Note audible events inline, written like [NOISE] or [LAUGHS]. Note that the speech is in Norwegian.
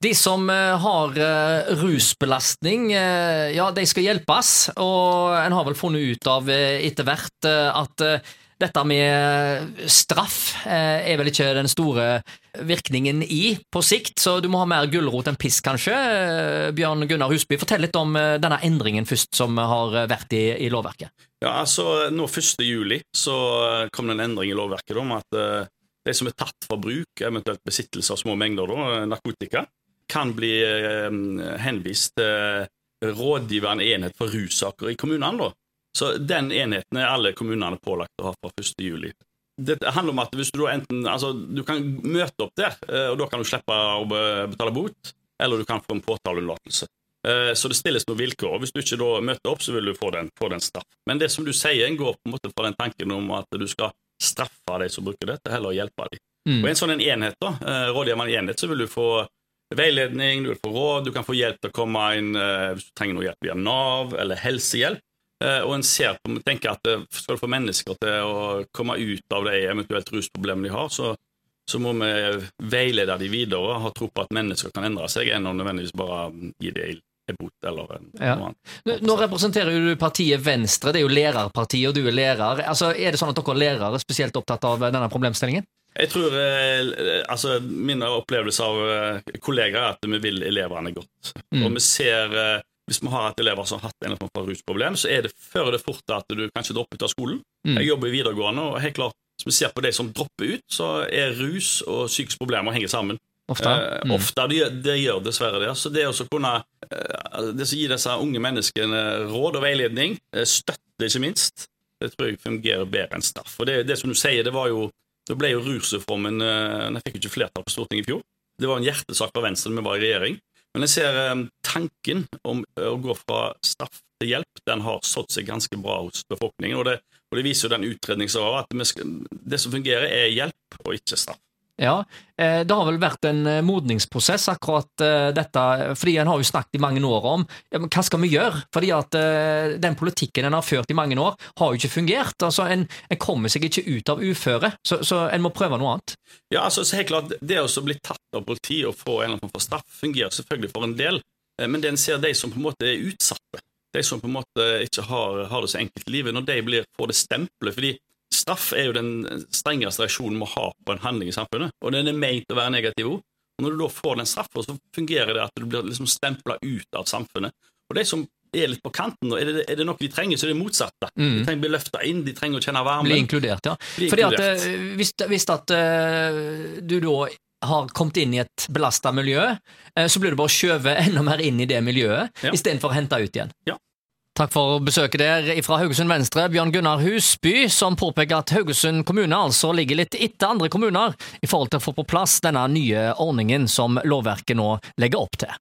De som eh, har eh, rusbelastning, eh, ja, de skal hjelpes. Og en har vel funnet ut av etter hvert at dette med straff er vel ikke den store virkningen i på sikt, så du må ha mer gulrot enn pisk, kanskje. Bjørn Gunnar Husby, fortell litt om denne endringen først som har vært i, i lovverket. Ja, altså nå 1. juli så kom det en endring i lovverket om at de som er tatt for bruk, eventuelt besittelse av små mengder da, narkotika, kan bli eh, henvist til rådgivende enhet for russaker i kommunene. da. Så den enheten er alle kommunene pålagt å ha fra 1. juli. Det handler om at hvis du enten, altså du kan møte opp der, eh, og da kan du slippe å betale bot, eller du kan få en påtaleunnlatelse. Eh, Så det stilles noen vilkår. og Hvis du ikke da møter opp, så vil du få den, få den straff. Men det som du sier, en går på en måte fra den tanken om at du skal straffe de som bruker det, til heller hjelpe dem. Mm. Og en sånn enhet, da, eh, rådgivende enhet, så vil du få veiledning, du vil få råd, du kan få hjelp til å komme inn eh, hvis du trenger noe hjelp via Nav eller helsehjelp. Eh, Og en ser på, tenker at eh, skal du få mennesker til å komme ut av de eventuelt rusproblemene de har, så, så må vi veilede de videre og ha tro på at mennesker kan endre seg, enn å nødvendigvis bare gi dem ild bot eller Ja. noe annet. Nå representerer du partiet Venstre, det er jo lærerpartiet, og du er lærer. Altså, Er det sånn at dere lærere er spesielt opptatt av denne problemstillingen? Jeg tror eh, altså Min opplevelse av eh, kollegaer er at vi vil elevene godt. Mm. Og vi ser eh, Hvis vi har hatt elever som har hatt en eller form for rusproblem, så er det før det fort at du kanskje dropper ut av skolen. Mm. Jeg jobber i videregående, og helt klart hvis vi ser på de som dropper ut, så er rus og psykiske problemer henger sammen. Ofte. Eh, Mm. ofte det, gjør- gjør dessverre det. Så det å kunne eh, det som gir disse unge menneskene råd og veiledning, eh, støtte ikke minst, det tror jeg fungerer bedre enn straff. Og det, det som du sier, det var jo Da ble jo rusreformen eh, Den fikk jo ikke flertall på Stortinget i fjor. Det var en hjertesak for Venstre da vi var i regjering. Men jeg ser eh, tanken om eh, å gå fra straff til hjelp, den har sådd seg ganske bra hos befolkningen. Og det, og det viser jo den utredningen som var, at det som fungerer, er hjelp og ikke straff. Ja, eh, Det har vel vært en eh, modningsprosess, akkurat eh, dette. fordi En har jo snakket i mange år om hva skal vi gjøre? Fordi at Den politikken en har ført i mange år, har jo ikke fungert. altså En, en kommer seg ikke ut av uføre, så, så en må prøve noe annet. Ja, altså, så helt klart, Det å bli tatt av politiet og få en eller annen form for straff fungerer selvfølgelig for en del, men det en ser de som på en måte er utsatte, de som på en måte ikke har, har det så enkelt i livet, når de blir, får det stempelet Straff er jo den strengeste reaksjonen vi har på en handling i samfunnet, og den er ment å være negativ òg. Og Når du da får den straffa, så fungerer det at du blir liksom stempla ut av samfunnet. Og de som er litt på kanten, er det, er det noe de trenger, så er det motsatte. De trenger å bli løfta inn, de trenger å kjenne varmen. Bli inkludert, ja. Bli Fordi at inkludert. eh, hvis, hvis at eh, du da har kommet inn i et belasta miljø, eh, så blir du bare skjøvet [LAUGHS] enda mer inn i det miljøet, Ja. istedenfor å hente ut igjen. Ja. Takk for besøket der fra Haugesund Venstre, Bjørn Gunnar Husby, som påpeker at Haugesund kommune altså ligger litt etter andre kommuner i forhold til å få på plass denne nye ordningen som lovverket nå legger opp til.